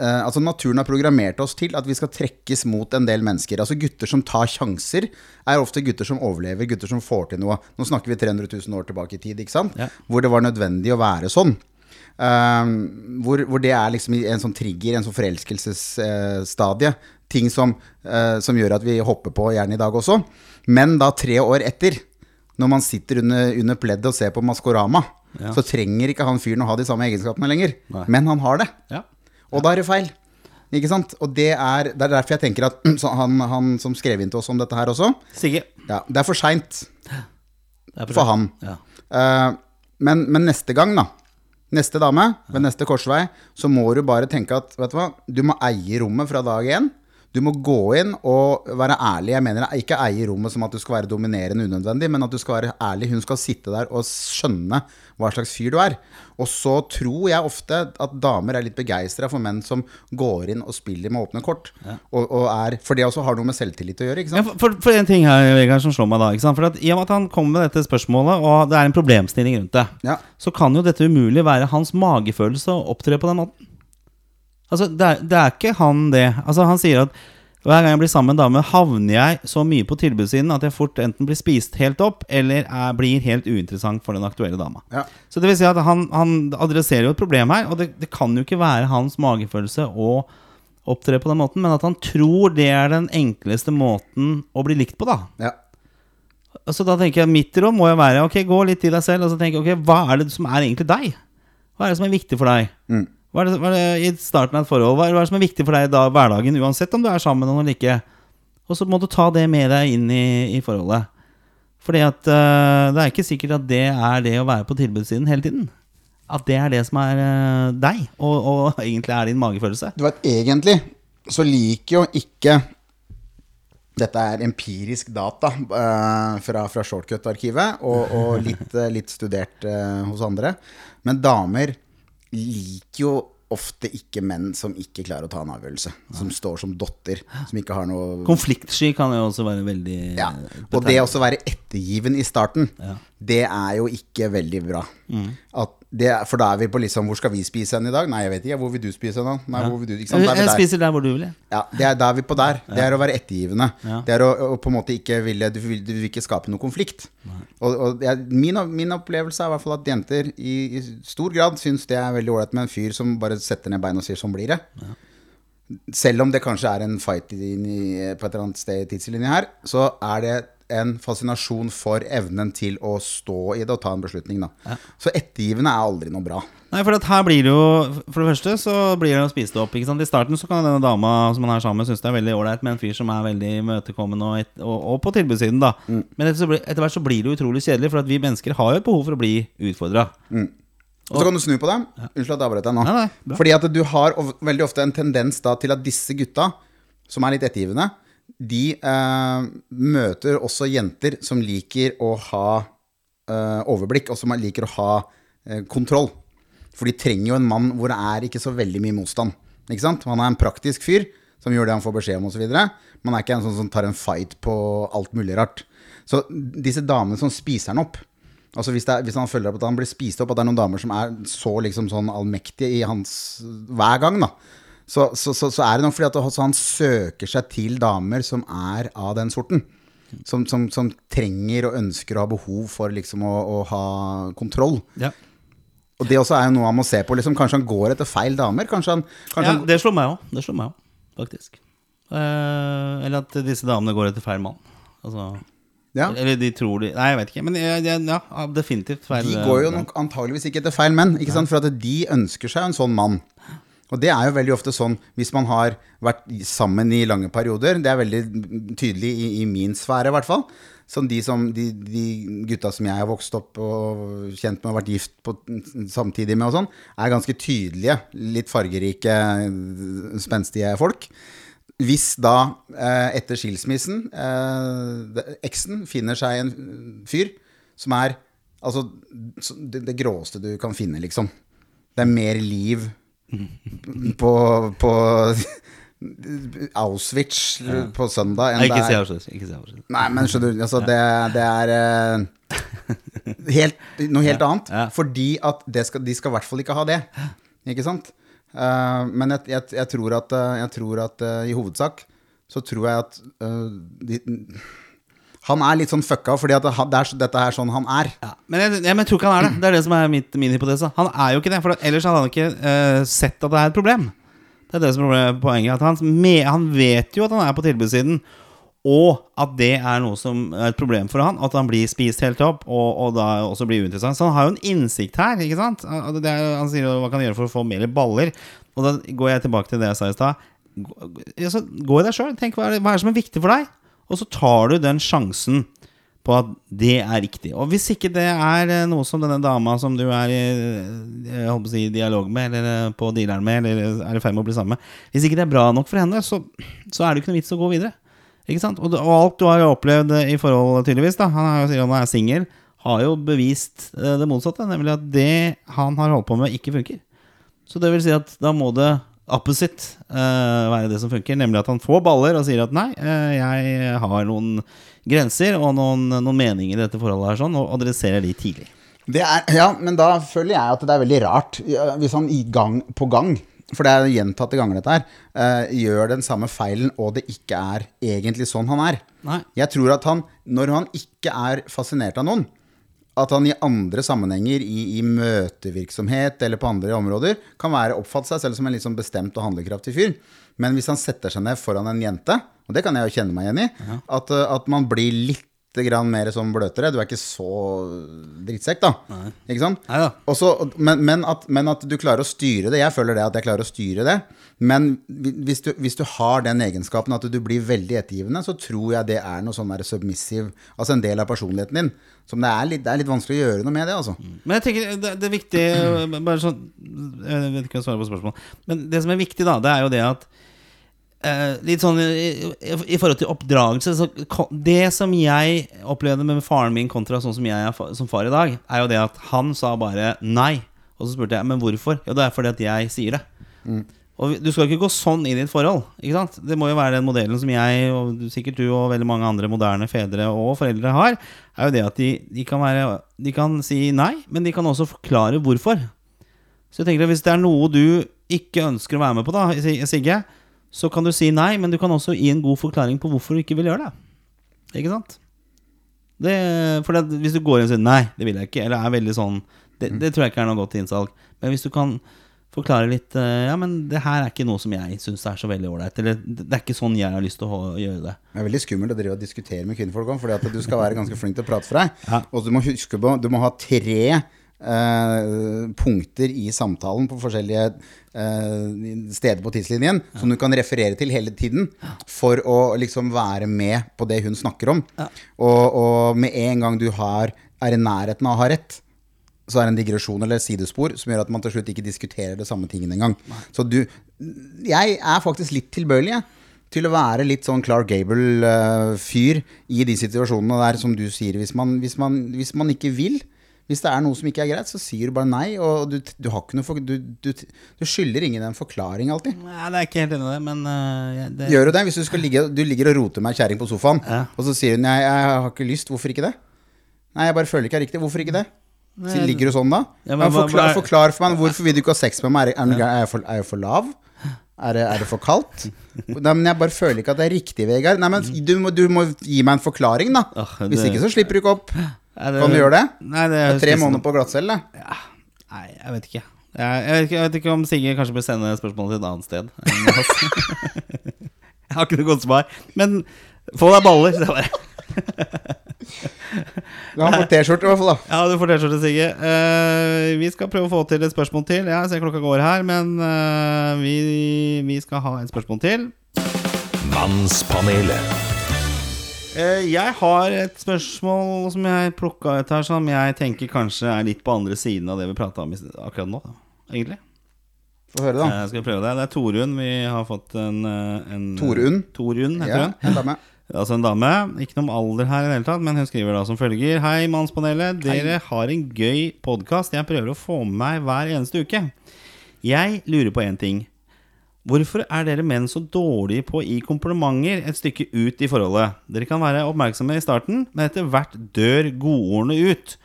eh, Altså Naturen har programmert oss til at vi skal trekkes mot en del mennesker. Altså Gutter som tar sjanser, er ofte gutter som overlever, gutter som får til noe. Nå snakker vi 300 000 år tilbake i tid, ikke sant? Ja. hvor det var nødvendig å være sånn. Um, hvor, hvor det er liksom en sånn trigger, en sånn forelskelsesstadie. ting som, eh, som gjør at vi hopper på gjerne i dag også. Men da tre år etter, når man sitter under, under pleddet og ser på Maskorama, Ja. så trenger ikke han fyren å ha de samme egenskapene lenger. Nei. Men han har det. Ja. Og da er det feil. Ikke sant? Og det er, det er derfor jeg tenker at han, han som skrev inn til oss om dette her også Sigge. ja, Det er for seint er for han. Ja. Uh, men, men neste gang, da. Neste dame, ved neste korsvei, så må du bare tenke at vet du hva, du må eie rommet fra dag én. Du må gå inn og være ærlig. Jeg mener ikke eie rommet som at du skal være dominerende unødvendig, men at du skal være ærlig. Hun skal sitte der og skjønne hva slags fyr du er. Og så tror jeg ofte at damer er litt begeistra for menn som går inn og spiller med åpne kort. Og, og er, for det også har noe med selvtillit å gjøre. Ja, for, for, for en ting her, Vegard, som slår meg da. For at I og med at han kommer med dette spørsmålet, og det er en problemstilling rundt det, Ja. så kan jo dette umulig være hans magefølelse å opptre på den måten. Altså, det er, det er ikke han det. Altså, han sier at hver gang jeg blir sammen med en dame, havner jeg så mye på tilbudssiden at jeg fort enten blir spist helt opp, eller er, blir helt uinteressant for den aktuelle dama. Ja. Så det vil si at han, han adresserer jo et problem her, og det, det kan jo ikke være hans magefølelse å opptre på den måten, men at han tror det er den enkleste måten å bli likt på, da. Ja. Så da tenker jeg Mitt råd må jo være Ok, gå litt i deg selv og så tenke ok, hva er det som er egentlig deg? Hva er det som er viktig for deg? Mm. Hva, er det, hva er det i starten av et forhold? Hva er, hva er det som er viktig for deg i hverdagen, uansett om du er sammen med noen eller ikke? Og så må du ta det med deg inn i, i forholdet. Fordi at øh, det er ikke sikkert at det er det å være på tilbudssiden hele tiden. At det er det som er uh, deg, og, og egentlig er din magefølelse. Du vet, egentlig så liker jo ikke Dette er empirisk data uh, fra, fra Shortcut-arkivet, og, og litt, litt studert hos andre. Men damer liker jo ofte ikke menn som ikke klarer å ta en avgjørelse. Som står som dotter. Som ikke har noe Konfliktsky kan jo også være veldig ja. Og det å være ettergiven i starten, Ja. det er jo ikke veldig bra. At det, for da er vi på liksom Hvor skal vi spise hen i dag? Nei, jeg vet ikke. Hvor vil du spise hen? da? Nei, hvor vil du? Jeg, er der. spiser der hvor du vil. jeg. Ja, det er, da er vi på der. Det er å være ettergivende. Ja. Det er å, å på en måte ikke ville Du vil, du vil ikke skape noe konflikt. Og, og jeg, min, min opplevelse er i hvert fall at jenter i, i stor grad syns det er veldig ålreit med en fyr som bare setter ned beina og sier 'sånn blir det'. Selv om det kanskje er en fight i, på et eller annet sted i tidslinja her, så er det en fascinasjon for evnen til å stå i det og ta en beslutning. Da. Så ettergivende er aldri noe bra. Nei, for at her blir det jo For det første så blir det jo spist opp. Ikke sant? I starten så kan denne dama som man er sammen med, synes det er veldig ålreit med en fyr som er veldig imøtekommende og, et, og, og på tilbudssiden, da. Mm. Men etter, så blir- etter hvert så blir det jo utrolig kjedelig, for at vi mennesker har jo et behov for å bli utfordra. Og så kan du snu på dem. Unnskyld at jeg avbrøt deg nå. Nei, nei. Fordi at du har veldig ofte en tendens da til at disse gutta, som er litt ettergivende, de eh, møter også jenter som liker å ha eh, overblikk, og som liker å ha eh, kontroll. For de trenger jo en mann hvor det er ikke så veldig mye motstand. Ikke sant? Han er en praktisk fyr som gjør det han får beskjed om osv. Man er ikke en sånn som tar en fight på alt mulig rart. Så disse damene som spiser han opp Altså hvis, er, hvis han føler at han blir spist opp, at det er noen damer som er så liksom sånn allmektige i hans hver gang, da. Så, så, så, så er det nok fordi at han søker seg til damer som er av den sorten. Som, som, som trenger og ønsker og har behov for liksom å, å ha kontroll. Ja. Og det også er jo noe han må se på. Liksom, kanskje han går etter feil damer? Kanskje han, kanskje ja, han det slår meg òg. Det slår meg òg, faktisk. Eh, eller at disse damene går etter feil mann. Altså ja. Eller de tror de Nei, jeg vet ikke. Men jeg, ja, definitivt feil. De eh, går jo nok antageligvis ikke etter feil menn, ikke sant? for at de ønsker seg en sånn mann. Og det er jo veldig ofte sånn hvis man har vært sammen i lange perioder. Det er veldig tydelig i, i min sfære, i hvert fall. Som de, som, de, de gutta som jeg har vokst opp og kjent med og vært gift på, samtidig med, og sånn, er ganske tydelige, litt fargerike, spenstige folk. Hvis da, eh, etter skilsmissen, eh, eksen finner seg en fyr som er altså, det, det gråeste du kan finne, liksom. Det er mer liv på, på Auschwitz på søndag Nei, ikke si Auschwitz. Ikke si Auschwitz. Nei, men skjønner du, altså det, det er uh, helt, noe helt annet. ja. Fordi at det skal, de skal i hvert fall ikke ha det. Ikke sant? Uh, men jeg, jeg, jeg tror at, eh, jeg tror at uh, i hovedsak så tror jeg at de, Han er litt sånn fucka, fordi at det er, dette er sånn han er. Ja, men jeg, jeg, men jeg tror ikke han er det. Det er det som er mitt, min hypotese. Han er jo ikke det, for ellers hadde han ikke uh, sett at det er et problem. Det er det som er poenget. Han, han vet jo at han er på tilbudssiden, og at det er noe som er et problem for han. At han blir spist helt opp, og, og da også blir uinteressant. Så han har jo en innsikt her. ikke sant? Det er, han sier hva kan han gjøre for å få mer baller. Og da går jeg tilbake til det jeg sa i stad. Gå, altså, gå i deg sjøl. Tenk hva er, det, hva er det som er viktig for deg? Og så tar du den sjansen på at det er riktig. Og hvis ikke det er eh, noe som denne dama som du er i eh, jeg håper å si, dialog med, eller eh, på dealeren med, eller er i ferd med å bli sammen med Hvis ikke det er bra nok for henne, så, så er det ikke noe vits å gå videre. Ikke sant? Og, og alt du har opplevd i forhold, tydeligvis, da Han er sier han er singel, har jo bevist det motsatte, nemlig at det han har holdt på med, ikke funker. Så det vil si at da må det opposite uh, være det som funker, nemlig at han får baller og sier at nei, uh, jeg har noen grenser og noen, noen meninger i dette forholdet her sånn, og adresserer de tidlig. Det er, ja, men da føler jeg at det er veldig rart hvis han i gang på gang for det er gjentatte ganger dette her, uh, gjør den samme feilen, og det ikke er egentlig sånn han er. Nei. Jeg tror at han, når han ikke er fascinert av noen, at han i andre sammenhenger, i, i møtevirksomhet eller på andre områder, kan være oppfatte seg selv som en litt sånn bestemt og handlekraftig fyr. Men hvis han setter seg ned foran en jente, og det kan jeg jo kjenne meg igjen i, at, eh, at man blir litt mer sånn bløtere. Du er ikke så drittsekk, da. Ikke sant? Nei, da. Også, men, men, at, men at du klarer å styre det. Jeg føler det at jeg klarer å styre det. Men hvis du, hvis du har den egenskapen at du blir veldig ettergivende, så tror jeg det er noe sånn der submissive Altså en del av personligheten din. Som det er litt, det er litt vanskelig å gjøre noe med det, altså. Men jeg tenker det, det er viktig Bare sånn Jeg vet ikke om jeg svarer på spørsmålet. Men det som er viktig, da, det er jo det at eh, Litt sånn i, i, forhold til oppdragelse så, Det som jeg opplevde med faren min kontra sånn som jeg er fa, som far i dag, er jo det at han sa bare nei. Og så spurte jeg men hvorfor. Jo, det er fordi at jeg sier det. Og Du skal ikke gå sånn inn i et forhold. Ikke sant? Det må jo være den modellen som jeg og sikkert du og veldig mange andre moderne fedre og foreldre har. Er jo det at de, de, kan være, de kan si nei, men de kan også forklare hvorfor. Så jeg tenker at Hvis det er noe du ikke ønsker å være med på, da Sigge, så kan du si nei, men du kan også gi en god forklaring på hvorfor du ikke vil gjøre det. Ikke sant? Det, for det, Hvis du går inn og sier nei, det vil jeg ikke, eller er veldig sånn Det, det tror jeg ikke er noe godt innsalg. Men hvis du kan forklare litt eh, Ja, men det her er ikke noe som jeg syns er så veldig ålreit. Eller det det er ikke sånn jeg har lyst til å gjøre det. Det er veldig skummelt å drive og diskutere med kvinnfolk om, fordi at du skal være ganske flink til å prate for deg. Ja. Og du må huske på Du må ha tre eh, punkter i samtalen på forskjellige eh, steder på tidslinjen som du kan referere til hele tiden for å liksom være med på det hun snakker om. Og, og med en gang du har, er i nærheten av å ha rett, så er det en digresjon eller sidespor som gjør at man til slutt ikke diskuterer det samme tingen engang. Så du Jeg er faktisk litt tilbøyelig, jeg. Til å være litt sånn Clark Gable-fyr i de situasjonene der, som du sier. Hvis man, hvis, man, hvis man ikke vil, hvis det er noe som ikke er greit, så sier du bare nei. Og du, du, har ikke noe for, du, du, du skylder ingen en forklaring alltid. Nei, det er ikke helt enig i det, men uh, det, Gjør du det? Hvis du, skal ligge, du ligger og roter med ei kjerring på sofaen, Ja. og så sier hun nei, jeg har ikke lyst. Hvorfor ikke det? Nei, jeg bare føler ikke det er riktig. Hvorfor ikke det? Så ligger du sånn da? Ja, men forklar, forklar for meg, hvorfor vil du ikke ha sex med meg? Er, er, er, jeg, for, er jeg for lav? Er det, er det for kaldt? Nei, men jeg bare føler ikke at det er riktig, Vegard. Nei, men du må, du må gi meg en forklaring, da. Hvis ikke, så slipper du ikke opp. Nei, Kan du gjøre det? Nei, det Det er tre måneder på glattcelle. Nei, jeg vet ikke. Jeg, jeg, vet ikke, jeg vet ikke om Sigurd kanskje bør sende spørsmålet til et annet sted. jeg har ikke noe godt svar. Men få deg baller, sier jeg bare. Han får T-skjorte, i hvert fall. da Ja, du får T-skjorte, Sigge. Uh, vi skal prøve å få til et spørsmål til. Jeg ser klokka går her, men uh, vi, vi skal ha et spørsmål til. Mannspanelet. Eh, jeg har et spørsmål som jeg plukka ut her, som jeg tenker kanskje er litt på andre siden av det vi prata om akkurat nå. Egentlig. Få høre, da. Jeg skal vi prøve det? Det er Torunn. Vi har fått en, eh, en Torunn? Torunn heter Ja, hun. en dame. Altså en dame. Ikke noe om alder her i det hele tatt, men hun skriver da som følger. Hei, Mannspanelet. Dere har en gøy podkast jeg prøver å få med meg hver eneste uke. Jeg lurer på én ting. Hvorfor er dere menn så dårlige på å gi komplimenter et stykke ut i forholdet? Dere kan være oppmerksomme i starten, men etter hvert dør godordene ut.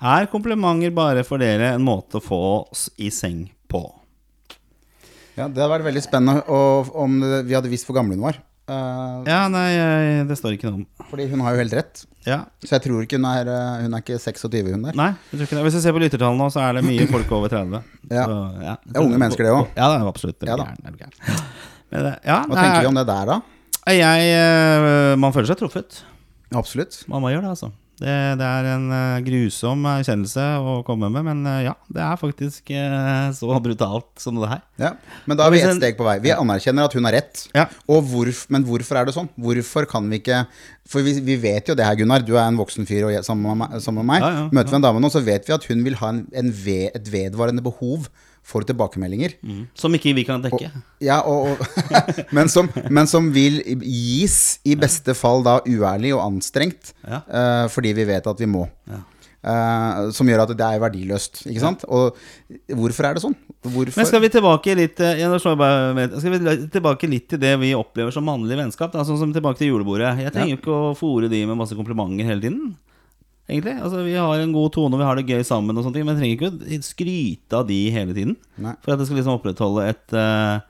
Er komplimenter bare for dere en måte å få oss i seng på? Ja, Det hadde vært veldig spennende om vi hadde visst hvor gamle hun var. Eh, Ja, nei, det står ikke noe om. fordi hun har jo helt rett. Ja, Så jeg tror ikke hun er eh, Hun er ikke 26, hun der. Nei, jeg tror ikke det. Hvis vi ser på lyttertallene nå, så er det mye folk over 30. Ja. Så, ja. Det er unge mennesker, det også. Ja, det er absolutt. Det er Ja gæren, det er. Men, ja, Hva nei, tenker vi om det der, da? Jeg, eh, man føler seg truffet. Absolutt. Man må gjøre det, altså. Det, det er en eh, grusom erkjennelse å komme med, men eh, ja, det er faktisk eh, så brutalt som det her. Ja. Men da er vi ett steg på vei. Vi anerkjenner at hun har rett. Ja. Og hvorf, men hvorfor er det sånn? Hvorfor kan vi ikke For vi, vi vet jo det her, Gunnar. Du er en voksen fyr og sammen, med meg, sammen med meg. Ja, ja, Møter vi en dame nå, så vet vi at hun vil ha en, en ved, et vedvarende behov for tilbakemeldinger. Som ikke vi kan dekke. Ja, og, og, men, som, men som vil gis, i beste fall da uærlig og anstrengt, Ja. uh, fordi vi vet at vi må. Eh, som gjør at det er verdiløst. Ikke sant? Og hvorfor er det sånn? Hvorfor? Men skal vi tilbake litt eh, ja, Skal vi tilbake litt til det vi opplever som mannlig vennskap? Da, sånn som tilbake til julebordet. Jeg trenger jo ikke å fòre de med masse komplimenter hele tiden. Egentlig, altså Vi har en god tone og vi har det gøy sammen, og sånne ting men jeg trenger ikke å skryte av de hele tiden. Nei. For at det skal liksom opprettholde et, uh,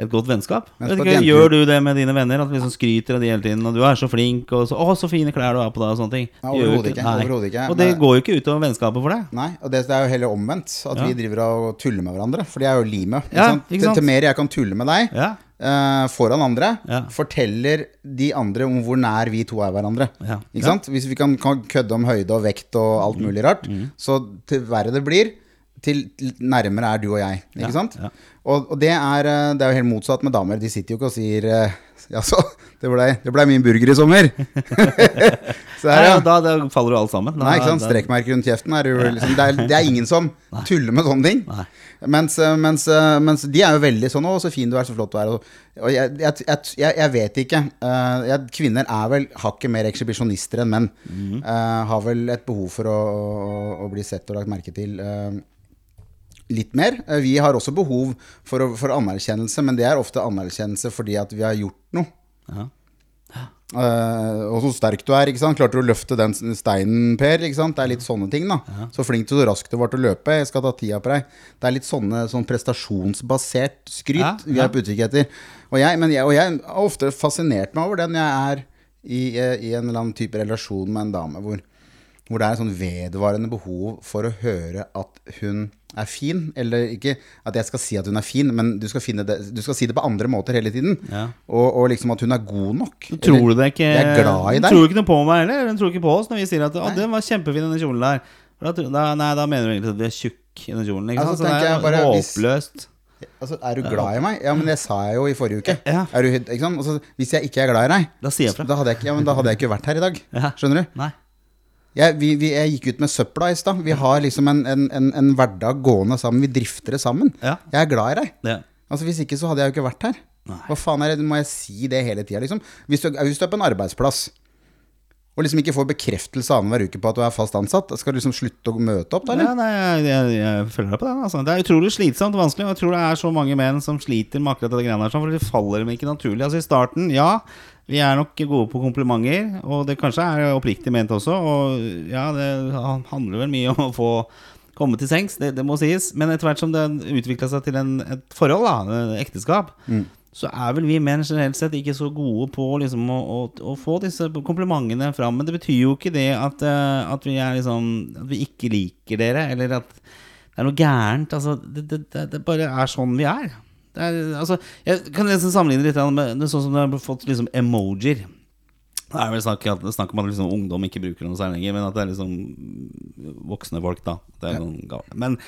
et godt vennskap. Ikke, Gjør du det med dine venner? At du liksom skryter av de hele tiden? Og du er så flink, og så, å, så fine klær du har på deg, og sånne ting. Nei, overhodet ikke, overhodet ikke. Og det Men- går jo ikke utover vennskapet for deg. Nei, og det, det er jo heller omvendt. At Ja. vi driver og tuller med hverandre. For de er jo limet. Ja, sant? til mer jeg kan tulle med deg Ja, eh, foran andre, Ja. forteller de andre om hvor nær vi to er hverandre. Ja. Ikke Ja. sant? Hvis vi kan, kan kødde om høyde og vekt og alt mulig rart, Mm. så til verre det blir, til nærmere er du og jeg. Ikke Ja, sant? ja. Og, og det, er, eh, det er jo helt motsatt med damer. De sitter jo ikke og sier eh, Jaså, det blei ble min burger i sommer. så her, ja, da, da faller jo alt sammen. Da- Nei, ikke sant? Strekkmerker rundt kjeften er jo liksom det er, det er ingen som tuller med sånne ting. Mens, eh, mens, mens de er jo veldig sånn 'Å, så fin du er, så flott du er'. Og, og jeg, jeg, jeg, jeg, vet ikke. Uh, kvinner er vel hakket mer ekshibisjonister enn menn. Mhm. Uh, har vel et behov for å, å, å bli sett og lagt merke til. eh, Litt mer. Eh, Vi har også behov for, for anerkjennelse, men det er ofte anerkjennelse fordi at vi har gjort noe. Ja. Uh, og så sterk du er. ikke sant? Klarte du å løfte den steinen, Per? ikke sant? Det er litt sånne ting. da Så flink du så raskt du var til å løpe. Jeg skal ta tida på deg. Det er litt sånne sånn prestasjonsbasert skryt Ja, vi ja. er på utkikk etter. Og jeg, men jeg, og jeg har ofte fascinert meg over den jeg er i, eh, i en eller annen type relasjon med en dame hvor, hvor det er et sånn vedvarende behov for å høre at hun er fin. Eller ikke at jeg skal si at hun er fin, men du skal, det, du skal si det på andre måter hele tiden. Ja. Og, og liksom at hun er god nok. Tror du det ikke Jeg er glad i deg. Hun tror ikke noe på meg heller. Hun tror ikke på oss når vi sier at Å, den var kjempefin, denne kjolen der. Da, da, nei, da mener du egentlig at vi er tjukk i den kjolen. Ikke Altså, sant? Så det er bare, hvis- håpløst. Altså, er du glad i meg? Ja, men det sa jeg jo i forrige uke. Ja. Er du? Altså, hvis jeg ikke er glad i deg, Da jeg da hadde jeg, ikke- ja, men da hadde jeg ikke vært her i dag. Skjønner du? Nei. Jeg, vi, vi, jeg gikk ut med søpla i stad. Vi har liksom en, en, en, en hverdag gående sammen. Vi drifter det sammen. Ja. Jeg er glad i deg. Det. Altså Hvis ikke så hadde jeg jo ikke vært her. Nei. Hva faen er det, Må jeg si det hele tida, liksom? Hvis du, hvis du er på en arbeidsplass og liksom ikke får bekreftelse annenhver uke på at du er fast ansatt, skal du liksom slutte å møte opp da, eller? Ja, nei, jeg, jeg, følger deg på den. Altså. Det er utrolig slitsomt og vanskelig. Og jeg tror det er så mange menn som sliter med akkurat det greiene her. sånn, For det faller dem ikke naturlig. Altså I starten, ja. Vi er nok gode på komplimenter, og det kanskje er oppriktig ment også. Og ja, det handler vel mye om å få komme til sengs, det, det må sies. Men etter hvert som det utvikla seg til en, et forhold, da, ekteskap, så er vel vi menn generelt sett ikke så gode på liksom, å, å, å få disse komplimentene fram. Men det betyr jo ikke det at, eh, at, vi, er liksom, at vi ikke liker dere, eller at det er noe gærent. Altså, det, det, det, bare er sånn vi er. Det er altså, jeg kan nesten sammenligne litt med det sånn som du har fått liksom emojier. Det er vel snakk, snakk om at liksom ungdom ikke bruker noe særlig lenger, men at det er liksom voksne folk, da. Det er noen gale. Men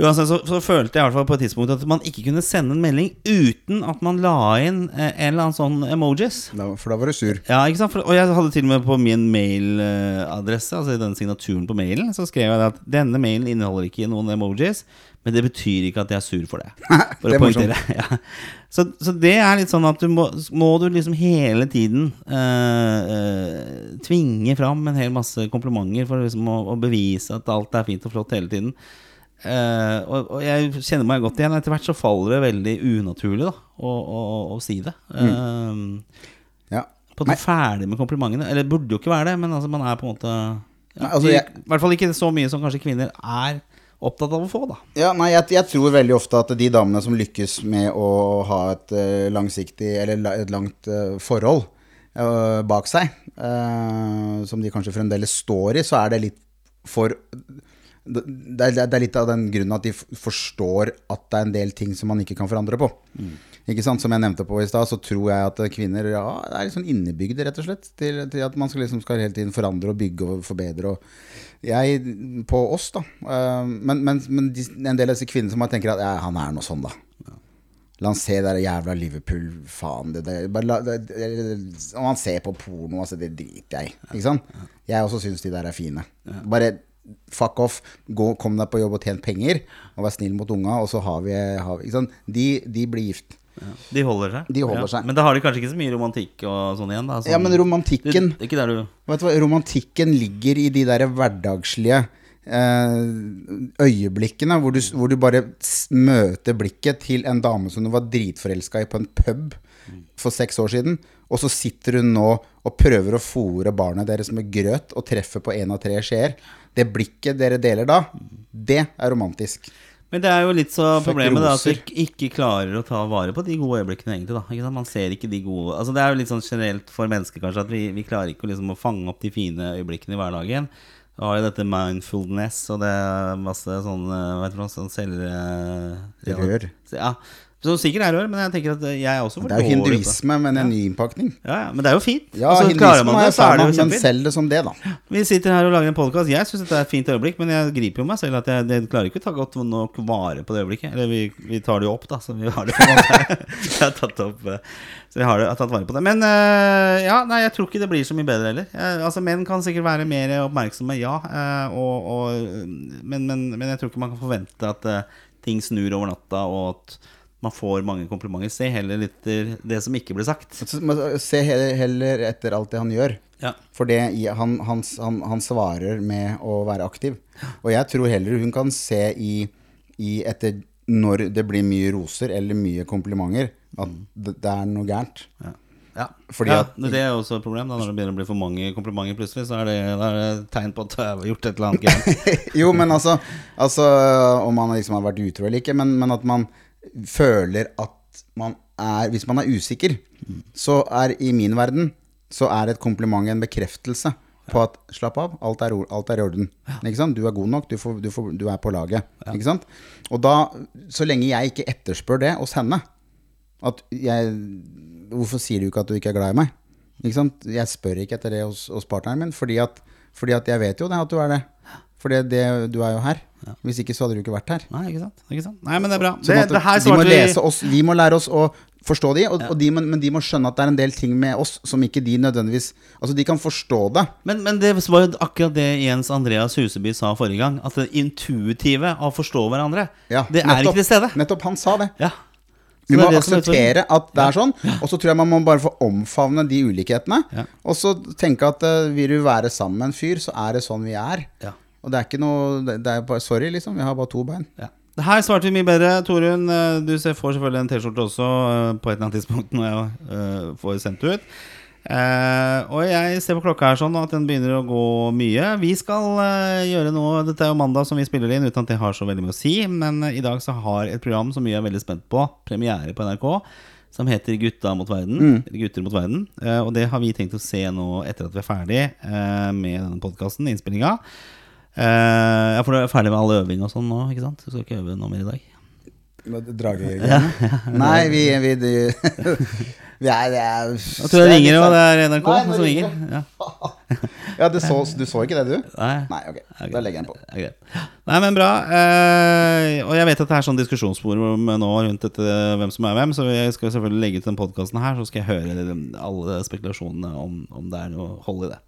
uansett så, så følte jeg i hvert fall på et tidspunkt at man ikke kunne sende en melding uten at man la inn eh, en eller annen sånn emojis. Da, for da var du sur. Ja, ikke sant? For, og jeg hadde til og med på min mailadresse, altså i den signaturen på mailen, så skrev jeg at denne mailen inneholder ikke noen emojis, men det betyr ikke at jeg er sur for det. For Det er å poengtere. Ja. Så, så det er litt sånn at du må, må du liksom hele tiden eh, tvinge fram en hel masse komplimenter for liksom å, å bevise at alt er fint og flott hele tiden. Eh, og, og jeg kjenner meg godt igjen. Etter hvert så faller det veldig unaturlig da å, å, å si det. Eh, Ja. på en måte ferdig med komplimentene. Eller burde jo ikke være det, men altså man er på en måte ja, Nei, altså, jeg- I hvert fall ikke så mye som kanskje kvinner er opptatt av å få, da. Ja, nei, jeg, jeg tror veldig ofte at de damene som lykkes med å ha et uh, langsiktig Eller et langt forhold bak seg, som de kanskje fremdeles står i, så er det litt for det det er, det er litt av den grunnen at de forstår at det er en del ting som man ikke kan forandre på. Ikke sant? Som jeg nevnte på i stad, så tror jeg at kvinner ja, er litt sånn innebygde, rett og slett. Til, til at man skal, liksom, skal hele tiden forandre og bygge og forbedre. Og jeg, på oss, da. eh, men men, men de, en del av disse kvinnene som bare tenker at ja, han er noe sånn, da. La han se det der jævla Liverpool, faen det, det, bare la, det, det, Om han ser på porno, altså, det driter jeg i. Ikke sant? Jeg også syns de der er fine. Bare fuck off. Gå, kom deg på jobb og tjen penger, og vær snill mot unga, og så har vi, har vi? De, de blir gift. De holder seg. De holder ja. seg. Men da har de kanskje ikke så mye romantikk og sånn igjen, da. Sånn, Ja, men romantikken der du Vet du hva, Romantikken ligger i de der hverdagslige eh, øyeblikkene hvor du, hvor du bare møter blikket til en dame som du var dritforelska i på en pub for seks år siden, og så sitter hun nå og prøver å fòre barnet deres med grøt og treffer på én av tre skjeer. Det blikket dere deler da, det er romantisk. Men det er jo litt så problemet da, at du ikke- klarer å ta vare på de gode øyeblikkene, egentlig. da ikke sant? Man ser ikke de gode Altså Det er jo litt sånn generelt for mennesker, kanskje, at vi, vi klarer ikke liksom, å fange opp de fine øyeblikkene i hverdagen. Du har jo dette mindfulness, og det er masse sånn eh, Hva heter det, sånn selv... Rør. Ja, som sikkert er det men jeg tenker at jeg er også for Det er jo hinduisme, men en ny innpakning. Ja, ja, men det er jo fint. Ja, Altså, hinduisme man er det, så er det av, jo men selg det som det, da. Vi sitter her og lager en podkast. Jeg syns dette er et fint øyeblikk, men jeg griper jo meg selv at jeg, jeg klarer ikke å ta godt nok vare på det øyeblikket. Eller vi, vi tar det jo opp, da, så vi har det på en måte. Jeg har tatt opp eh, Så vi har, det, har tatt vare på det. Men eh, ja, nei, jeg tror ikke det blir så mye bedre heller. Eh, altså, menn kan sikkert være mer oppmerksomme, ja. eh, og, og, men, men, men jeg tror ikke man kan forvente at eh, ting snur over natta, og at man får mange komplimenter. Se heller litt det som ikke ble sagt. Se heller etter alt det han gjør. Ja. For det, han, han, han, han svarer med å være aktiv. Og jeg tror heller hun kan se i, i etter når det blir mye roser eller mye komplimenter, at det, det er noe gærent. Ja. Ja. Ja, det er også et problem. Da, når det begynner å bli for mange komplimenter plutselig, så er det, er det tegn på at du har gjort et eller annet gærent. jo, men altså, altså Om man liksom har vært utro eller ikke, men, men at man føler at man er Hvis man er usikker, så er i min verden så er et kompliment en bekreftelse på at slapp av, alt er, alt er i orden. Du er god nok, du, får, du, får, du er på laget. Ikke sant? Og da, så lenge jeg ikke etterspør det hos henne at jeg, Hvorfor sier du ikke at du ikke er glad i meg? Ikke sant? Jeg spør ikke etter det hos, hos partneren min, fordi at, fordi at jeg vet jo det at du er det. Det, du er jo her. Hvis ikke så hadde du ikke vært her. Nei, ikke sant? Ikke sant? Nei, men det er bra. Sånn Det, det de må vi lese oss, vi må lære oss å forstå de, og, og de men de må skjønne at det er en del ting med oss som ikke de nødvendigvis Altså, de kan forstå det. men, men det var jo akkurat det Jens Andreas Huseby sa forrige gang. At det intuitive av å forstå hverandre, Ja, det er nettopp. ikke til stede. Nettopp. Han sa det. Ja. Vi må er er akseptere at det er sånn, og så tror jeg man må bare få omfavne de ulikhetene. Ja. Og så tenke at uh, vil du være sammen med en fyr, så er det sånn vi er. Ja. Og det er ikke noe det er bare, Sorry, liksom. Vi har bare to bein. Ja. Her svarte vi mye bedre. Torunn, eh, du ser- får selvfølgelig en T-skjorte også eh, på et eller annet tidspunkt når jeg eh, får sendt ut. Og jeg ser på klokka her sånn at den begynner å gå mye. Vi skal gjøre noe Dette er jo mandag som vi spiller inn, uten at det har så veldig mye å si. Men i dag så har et program som vi er veldig spent på, premiere på NRK, som heter Gutta mot verden. Eller Gutter mot verden. Og det har vi tenkt å se nå etter at vi er ferdig med denne podkasten, innspillinga. Eh, ja, for du er ferdig med all øving og sånn nå, ikke sant? Du skal ikke øve noe mer i dag? Dragegreiene? Nei, vi, vi, vi, vi er, det er Jeg tror jeg ringer, og det er NRK Nei, som ringer. Ja. Ja, du så, du så ikke det, du? Nei. Nei, ok. Da legger jeg den på. Nei, men bra. Eh, og jeg vet at det er sånn diskusjonsforum nå rundt dette, hvem som er hvem, så jeg skal selvfølgelig legge ut den podkasten her, så skal jeg høre alle spekulasjonene om, om det er noe hold i det.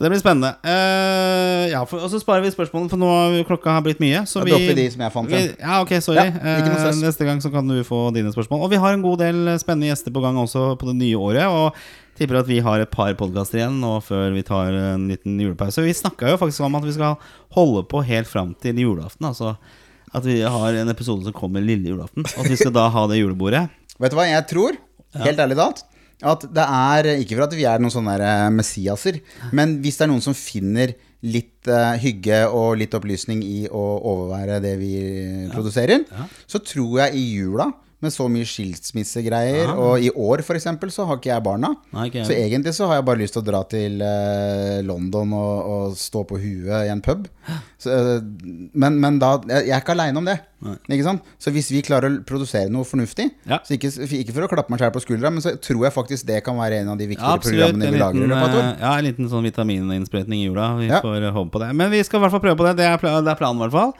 Så det blir spennende. Uh, ja, for, og så sparer vi spørsmålene, for nå har klokka har blitt mye. Så Da vi, dropper de som jeg fant, vi, ja. Ok, sorry. Ja, Eh, neste gang så kan du få dine spørsmål. Og vi har en god del spennende gjester på gang også på det nye året. Og tipper at vi har et par podkaster igjen nå før vi tar en liten julepause. Vi snakka jo faktisk om at vi skal holde på helt fram til julaften. Altså at vi har en episode som kommer lille julaften. Og at vi skal da ha det julebordet. Vet du hva jeg tror? Helt ærlig talt. At det er Ikke for at vi er noen sånne eh, messiaser, men hvis det er noen som finner litt uh, hygge og litt opplysning i å overvære det vi produserer, så tror jeg i jula med så mye skilsmissegreier, og i år f.eks. så har ikke jeg barna. Nei, ikke jeg. Så egentlig så har jeg bare lyst til å dra til eh, London og, og stå på huet i en pub. Så, eh, men, men da Jeg er ikke aleine om det. Ikke sant? Så hvis vi klarer å produsere noe fornuftig, Ja. så ikke, ikke for å klappe meg sjøl på skuldra, men så tror jeg faktisk det kan være en av de Ja, viktigere absolutt. programmene vi lager i løpet av et år. eh, ja, en liten sånn vitamininnsprøytning i jula. Vi Ja. får håpe på det. Men vi skal i hvert fall prøve på det. Er, det er planen, i hvert fall.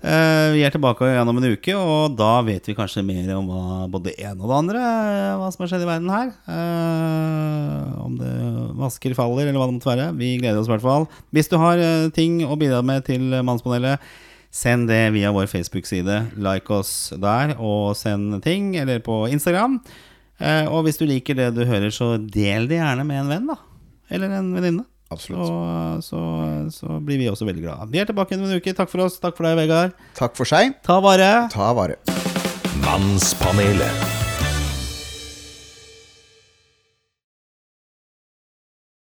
Eh, vi er tilbake gjennom en uke, og da vet vi kanskje mer om hva, både det ene og det andre. eh, Hva som har skjedd i verden her. Eh, om det vasker faller, eller hva det måtte være. Vi gleder oss i hvert fall. Hvis du har ting å bidra med til Mannspanelet, send det via vår Facebook-side. Like oss der, og send ting. Eller på Instagram. Og hvis du liker det du hører, så del det gjerne med en venn, da. Eller en venninne. Absolutt. Så, så, så blir vi også veldig glade. Vi er tilbake igjen om en uke. Takk for oss. Takk for deg, Vegard. Takk for seg. Ta vare. Ta vare. Mannspanelet.